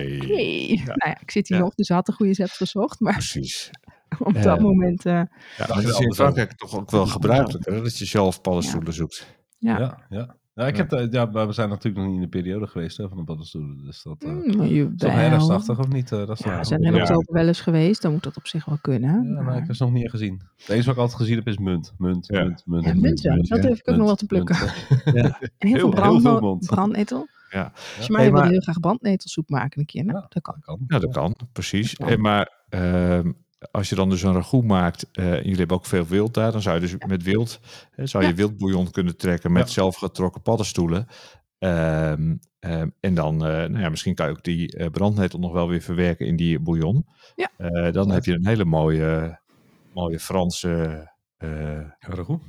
Nou ja, ik zit hier Ja. nog, dus ze had een goede seps gezocht. Maar precies. op dat Eh, moment, eh, Ja, het is in Frankrijk toch ook wel gebruikelijk hè, dat je zelf paddenstoelen zoekt. ja. Ja, ja. Ja, ik heb, de- ja, maar we zijn natuurlijk nog niet in de periode geweest hè, van de paddenstoelen. Dus dat eh Mm, maar is toch jawel. herfstachtig of niet? eh, dat is Ja, nou- we zijn in Ja. oktober wel eens geweest, dan moet dat op zich wel kunnen. Ja, maar maar- ik heb ze nog niet gezien. Het enige wat ik altijd gezien heb is munt. Munt, Ja. munt, munt. Ja, munt wel. Dat ja. durf ik ook nog wel te plukken. munt. Ja. En heel, heel- veel heel brandno- veel mond. brandnetel. Ja. Als je mij Hey, wil maar- heel graag brandnetelsoep maken een keer. Nou, Ja. dat kan. Dat kan. Ja, dat kan, precies. kan. En maar ehm, als je dan dus een ragout maakt, eh, en jullie hebben ook veel wild daar, dan zou je dus met wild, hè, zou je Ja. wildbouillon kunnen trekken met Ja. zelfgetrokken paddenstoelen. Ehm, ehm, en dan, eh, nou ja, misschien kan je ook die eh, brandnetel nog wel weer verwerken in die bouillon. Ja. Dan heb je een hele mooie, mooie Franse ragout.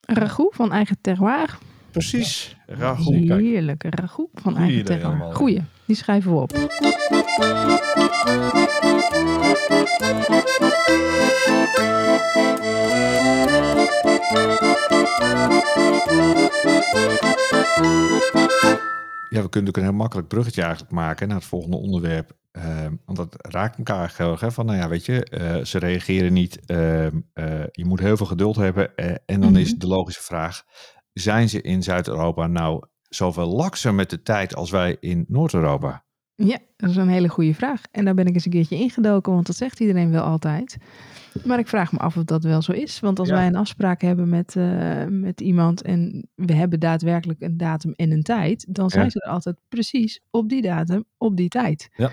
Een ragout van eigen terroir. Precies, ragout. Kijk. Heerlijk. Een ragout van Goeie eigen ja. Goeie. Die schrijven we op. Ja, we kunnen natuurlijk een heel makkelijk bruggetje eigenlijk maken naar het volgende onderwerp. Ehm, want dat raakt elkaar heel erg. Hè? Van, nou ja, weet je, eh, ze reageren niet. Ehm, eh, je moet heel veel geduld hebben. eh, en dan is Mhm. de logische vraag, zijn ze in Zuid-Europa nou zoveel lakser met de tijd als wij in Noord-Europa? Ja, dat is een hele goede vraag. En daar ben ik eens een keertje ingedoken, want dat zegt iedereen wel altijd. Maar ik vraag me af of dat wel zo is. Want als Ja. wij een afspraak hebben met, eh, met iemand en we hebben daadwerkelijk een datum en een tijd, dan zijn Ja. ze er altijd precies op die datum, op die tijd. Ja.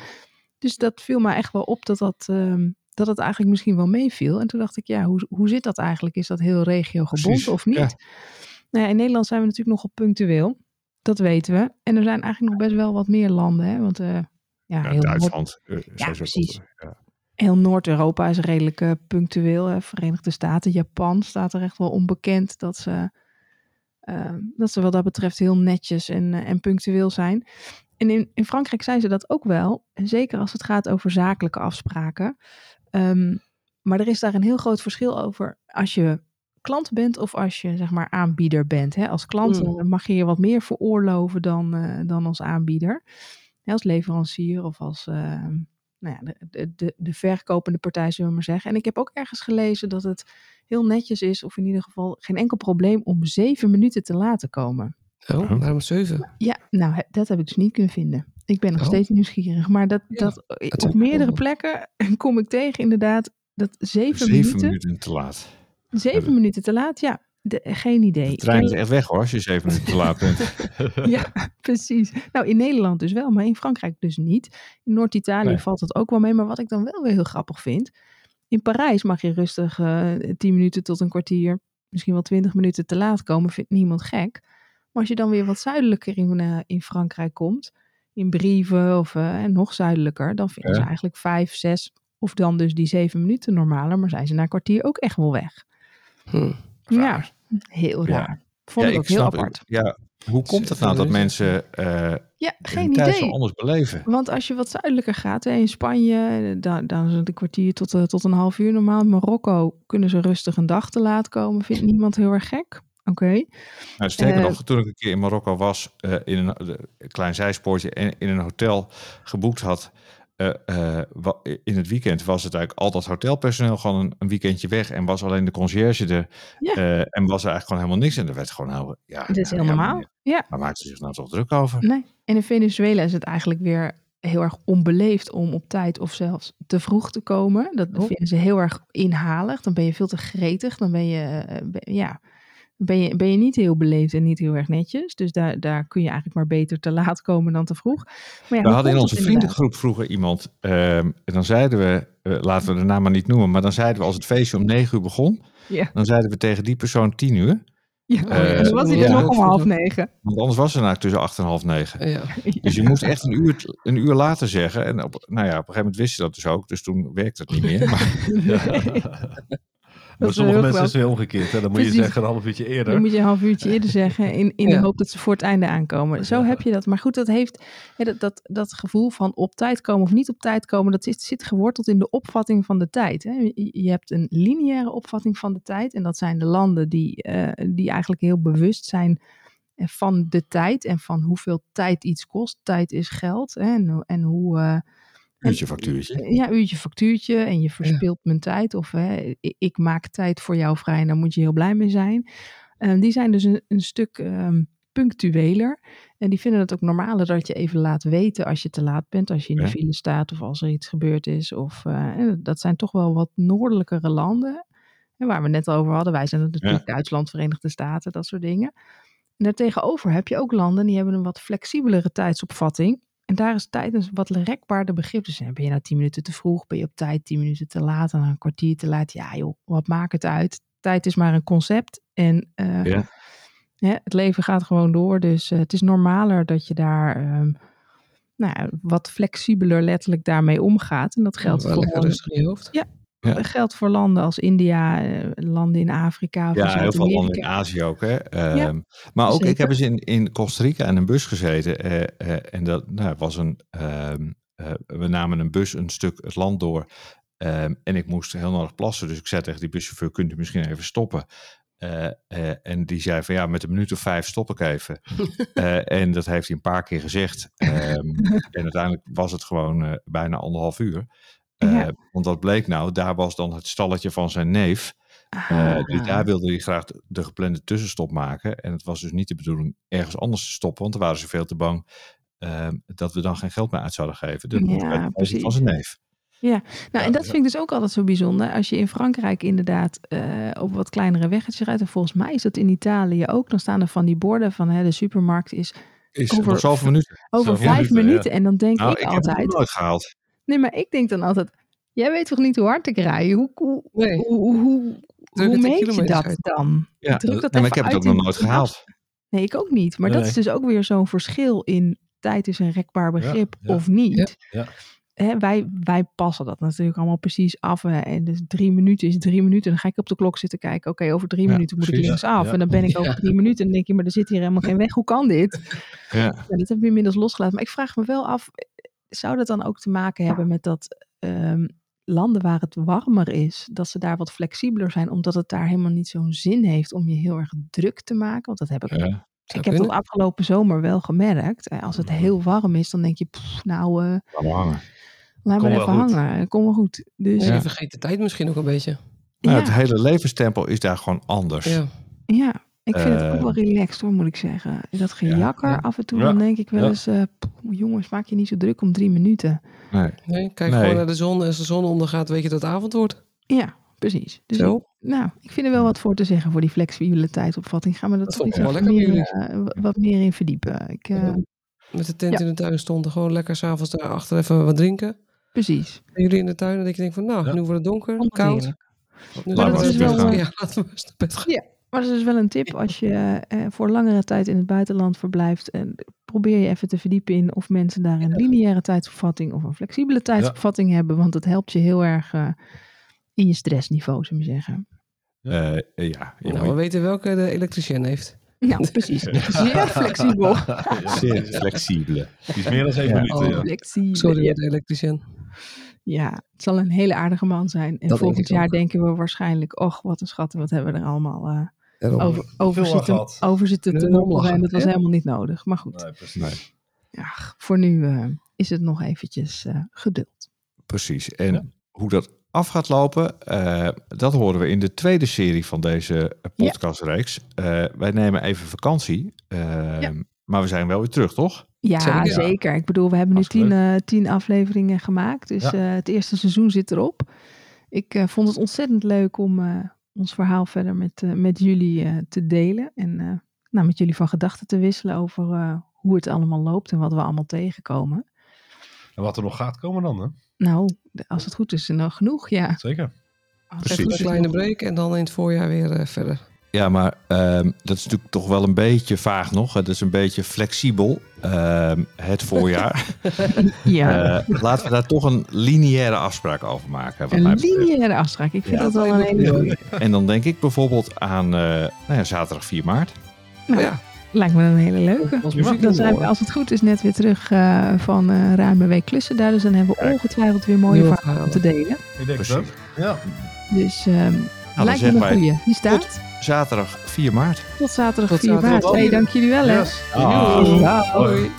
Dus dat viel me echt wel op dat dat, ehm, dat het eigenlijk misschien wel meeviel. En toen dacht ik, ja, hoe, hoe zit dat eigenlijk? Is dat heel regiogebonden of niet? ja. Nou ja, in Nederland zijn we natuurlijk nogal punctueel. Dat weten we. En er zijn eigenlijk nog best wel wat meer landen. Hè? Want eh, ja, Ja, heel, Noord- Duitsland. eh, sowieso precies. ja. heel Noord-Europa is redelijk eh, punctueel. Hè? Verenigde Staten, Japan staat er echt wel onbekend dat ze, dat ze wat dat betreft heel netjes en, en punctueel zijn. En in, in Frankrijk zijn ze dat ook wel. Zeker als het gaat over zakelijke afspraken. Ehm, maar er is daar een heel groot verschil over als je klant bent of als je zeg maar aanbieder bent. Hè? Als klant Mm. eh, mag je je wat meer veroorloven dan, eh, dan als aanbieder. Hè, als leverancier of als eh, nou ja, de, de, de, de verkopende partij, zullen we maar zeggen. En ik heb ook ergens gelezen dat het heel netjes is, of in ieder geval geen enkel probleem, om zeven minuten te laten komen. Oh, Huh? waarom zeven? Ja, nou, he- dat heb ik dus niet kunnen vinden. Ik ben nog Oh. steeds nieuwsgierig. Maar dat, Ja, dat, op meerdere plekken kom ik tegen inderdaad dat zeven, Zeven minuten, minuten te laat. Zeven minuten te laat, ja, de- geen idee. De trein is echt weg hoor, als je zeven minuten te laat bent. Ja, precies. Nou, in Nederland dus wel, maar in Frankrijk dus niet. In Noord-Italië Nee. valt het ook wel mee. Maar wat ik dan wel weer heel grappig vind. In Parijs mag je rustig eh 10 minuten tot een kwartier, misschien wel 20 minuten te laat komen. Vindt niemand gek. Maar als je dan weer wat zuidelijker in, eh, in Frankrijk komt. in brieven of eh, en nog zuidelijker, dan vinden Ja. ze eigenlijk vijf, zes of dan dus die zeven minuten normaler, maar zijn ze na een kwartier ook echt wel weg. Hm. Ja, heel Ja. raar. Vond Ja, ik ook heel snap- apart. Ja, hoe komt het nou dat mensen eh Ja, geen tijd zo idee. anders beleven? Want als je wat zuidelijker gaat, hè, in Spanje, dan, dan is het een kwartier tot, eh, tot een half uur normaal. In Marokko kunnen ze rustig een dag te laat komen. Vindt niemand heel erg gek. Oké. Nou, sterker Eh, nog, toen ik een keer in Marokko was, eh, in een, een klein zijspoortje en in een hotel geboekt had. Eh, eh, in het weekend was het eigenlijk al dat hotelpersoneel gewoon een, een weekendje weg en was alleen de conciërge er Ja. eh, en was er eigenlijk gewoon helemaal niks en er werd gewoon heel, ja, Het is ja, heel ja, normaal. maar- Ja. Maar maakt ze zich nou toch druk over? Nee. En in Venezuela is het eigenlijk weer heel erg onbeleefd om op tijd of zelfs te vroeg te komen. Dat Oh. vinden ze heel erg inhalig. Dan ben je veel te gretig. Dan ben je, ja, ben je, ben je niet heel beleefd en niet heel erg netjes. Dus daar, daar kun je eigenlijk maar beter te laat komen dan te vroeg. Maar ja, We hadden in onze vriendengroep vroeger iemand. ehm, en dan zeiden we, eh, laten we de naam maar niet noemen, maar dan zeiden we als het feestje om negen uur begon, Ja. dan zeiden we tegen die persoon tien uur. Ja, Eh, dan was hij dus ja. nog om half negen. Want anders was het nou tussen acht en half negen. Ja. Dus je moest echt een uur, een uur later zeggen. En op, nou ja, op een gegeven moment wist je dat dus ook. Dus toen werkte het niet meer. Maar, Maar sommige mensen is het weer omgekeerd. Hè? Dan moet je Precies. zeggen een half uurtje Dan eerder. moet je een half uurtje eerder zeggen in, in de hoop dat ze voor het einde aankomen. Zo Ja. heb je dat. Maar goed, dat heeft dat, dat, dat gevoel van op tijd komen of niet op tijd komen, dat zit, zit geworteld in de opvatting van de tijd. Hè. Je, je hebt een lineaire opvatting van de tijd. En dat zijn de landen die, eh, die eigenlijk heel bewust zijn eh, van de tijd en van hoeveel tijd iets kost. Tijd is geld. Hè, en, en hoe. eh, uurtje factuurtje. ja, uurtje factuurtje en je verspilt mijn tijd. Of hè, ik, maak tijd voor jou vrij en daar moet je heel blij mee zijn. Ehm, die zijn dus een, een stuk ehm, punctueler. En die vinden het ook normaler dat je even laat weten als je te laat bent. Als je in de Ja. file staat of als er iets gebeurd is. Of, eh, dat zijn toch wel wat noordelijkere landen. En waar we net over hadden. Wij zijn natuurlijk Duitsland, Verenigde Staten, dat soort dingen. En daartegenover heb je ook landen die hebben een wat flexibelere tijdsopvatting. En daar is tijd een wat rekbaarder begrip. Dus ben je nou tien minuten te vroeg, ben je op tijd tien minuten te laat en een kwartier te laat. Ja joh, wat maakt het uit? Tijd is maar een concept en eh, Ja. hè, het leven gaat gewoon door. Dus eh, het is normaler dat je daar ehm, nou, wat flexibeler letterlijk daarmee omgaat. En dat geldt voor, lekker landen, rustig in je hoofd. Ja. Geldt voor landen als India, eh, landen in Afrika of Ja, heel veel landen in. Azië ook. Hè? Ehm, maar ook, ik heb eens in, in Costa Rica in een bus gezeten. eh, eh, en dat nou, was een. ehm, eh, we namen een bus een stuk het land door. ehm, en ik moest heel nodig plassen. Dus ik zei tegen die buschauffeur: Kunt u misschien even stoppen? En die zei van ja, met een minuut of vijf stop ik even. En dat heeft hij een paar keer gezegd. En uiteindelijk was het gewoon bijna anderhalf uur. Eh, Ja. Want wat bleek nou? Daar was dan het stalletje van zijn neef. Eh, dus Ah. daar wilde hij graag de, de geplande tussenstop maken. En het was dus niet de bedoeling ergens anders te stoppen, want dan waren ze veel te bang ehm, dat we dan geen geld meer uit zouden geven. Dus Ja, wijze van precies. zijn neef. Nou, en dat ja. vind ik dus ook altijd zo bijzonder. Als je in Frankrijk inderdaad eh, op wat kleinere weggetjes rijdt. En volgens mij is dat in Italië ook. Dan staan er van die borden van hè, de supermarkt is Is Over- over vijf minuten, minuten. ja. En dan denk Nou, ik, ik, heb het altijd. nog nooit gehaald. Nee, maar ik denk dan altijd. Jij weet toch niet hoe hard ik rij? Hoe, hoe, Nee. hoe, meet je kilometers dat uit. dan? Ja, Druk dat nee, maar ik heb het ook nog nooit gehaald. Nee, ik ook niet. Maar dat is dus ook weer zo'n verschil in tijd is een rekbaar begrip ja. of niet. Ja. Hè, wij, wij passen dat natuurlijk allemaal precies af. hè. En dus drie minuten is drie minuten. Dan ga ik op de klok zitten kijken. Oké, over drie Ja, minuten moet ik precies. linksaf. Ja. En dan ben ik over drie minuten. En dan denk je, maar er zit hier helemaal geen weg. Hoe kan dit? Ja. Ja, dat heb ik inmiddels losgelaten. Maar ik vraag me wel af, zou dat dan ook te maken hebben met dat ehm, landen waar het warmer is, dat ze daar wat flexibeler zijn, omdat het daar helemaal niet zo'n zin heeft om je heel erg druk te maken? Want dat heb ik. Ja. Zou ik heb dat afgelopen zomer wel gemerkt. Eh, Als het heel warm is, dan denk je, pff, nou, eh, Laat maar hangen. laat Kom maar even goed. hangen. Kom wel goed. Dus Ja. ja, Je vergeet de tijd misschien ook een beetje. Nou, ja, Het hele levenstempo is daar gewoon anders. Ja. Ik vind het ook Eh, wel relaxed hoor, moet ik zeggen. Dat gejakker ja. af en toe, Ja, dan denk ik wel ja. eens, eh, jongens, maak je niet zo druk om drie minuten. Nee. Nee, kijk Nee. gewoon naar de zon. En als de zon ondergaat, weet je dat het avond wordt. Ja, precies. Dus Zo. Nou, ik vind er wel wat voor te zeggen voor die flexibele tijdopvatting. Gaan we dat, Dat toch vond iets ik wel wat lekker meer, eh, wa- wat meer in verdiepen. Ik, eh, Ja. Met de tent Ja. in de tuin stonden. Gewoon lekker s'avonds daarachter even wat drinken. Precies. En jullie in de tuin. En dat je denkt van, nou, Ja. nu wordt het donker, koud. Nu dat we is naar bed gaan. Ja, laten we eens naar bed gaan. Maar dat is dus wel een tip als je eh, voor langere tijd in het buitenland verblijft. En probeer je even te verdiepen in of mensen daar een lineaire tijdsopvatting of een flexibele tijdsopvatting hebben. Want dat helpt je heel erg eh, in je stressniveau, zullen we zeggen. Eh, ja, Nou, we weten welke de elektricien heeft. Nou, precies. Zeer flexibel. zeer flexibele. Die is meer dan zeven Ja. minuten. Ja. Flexibel. Sorry, Ja. de elektricien. Ja, het zal een hele aardige man zijn. En volgend jaar ook. denken we waarschijnlijk, och, wat een schat, en wat hebben we er allemaal eh, Daarom. over, over, zitten, gehad. over zitten te mopperen. En dat was helemaal niet nodig. Maar goed, Nee, precies. Nee. ja, voor nu eh, is het nog eventjes eh, geduld. Precies. En Ja. hoe dat af gaat lopen, eh, dat horen we in de tweede serie van deze Ja. podcastreeks. Eh, wij nemen even vakantie, eh, Ja. maar we zijn wel weer terug, toch? Ja, Zeker. zeker. Ik bedoel, we hebben nu tien, eh, tien afleveringen gemaakt. Dus Ja. eh, het eerste seizoen zit erop. Ik eh, vond het ontzettend leuk om eh, ons verhaal verder met, eh, met jullie eh, te delen. En eh, nou, met jullie van gedachten te wisselen over eh, hoe het allemaal loopt en wat we allemaal tegenkomen. En wat er nog gaat komen dan, hè? Nou, als het goed is, er nog genoeg, ja. Zeker. Precies. Een kleine break en dan in het voorjaar weer eh, verder. Ja, maar ehm, dat is natuurlijk toch wel een beetje vaag nog. Het is een beetje flexibel, ehm, het voorjaar. Ja, Eh, laten we daar toch een lineaire afspraak over maken. een lineaire afspraak. Ik vind Ja. dat wel een hele goeie. En dan denk ik bijvoorbeeld aan eh, nou ja, zaterdag 4 maart. Nou, ja, lijkt me een hele leuke. Dan zijn we, als het goed is, net weer terug eh, van eh ruim een week klussen daar. Dus dan hebben we ongetwijfeld weer mooie verhalen te delen. Ik denk Precies. ook. Ja. Dus ehm dan lijkt me een goeie. Die staat. Zaterdag 4 maart. Tot zaterdag Tot 4 zaterdag. maart. Hey, dank jullie wel hè. Yes. Ah. Doei. Hoi.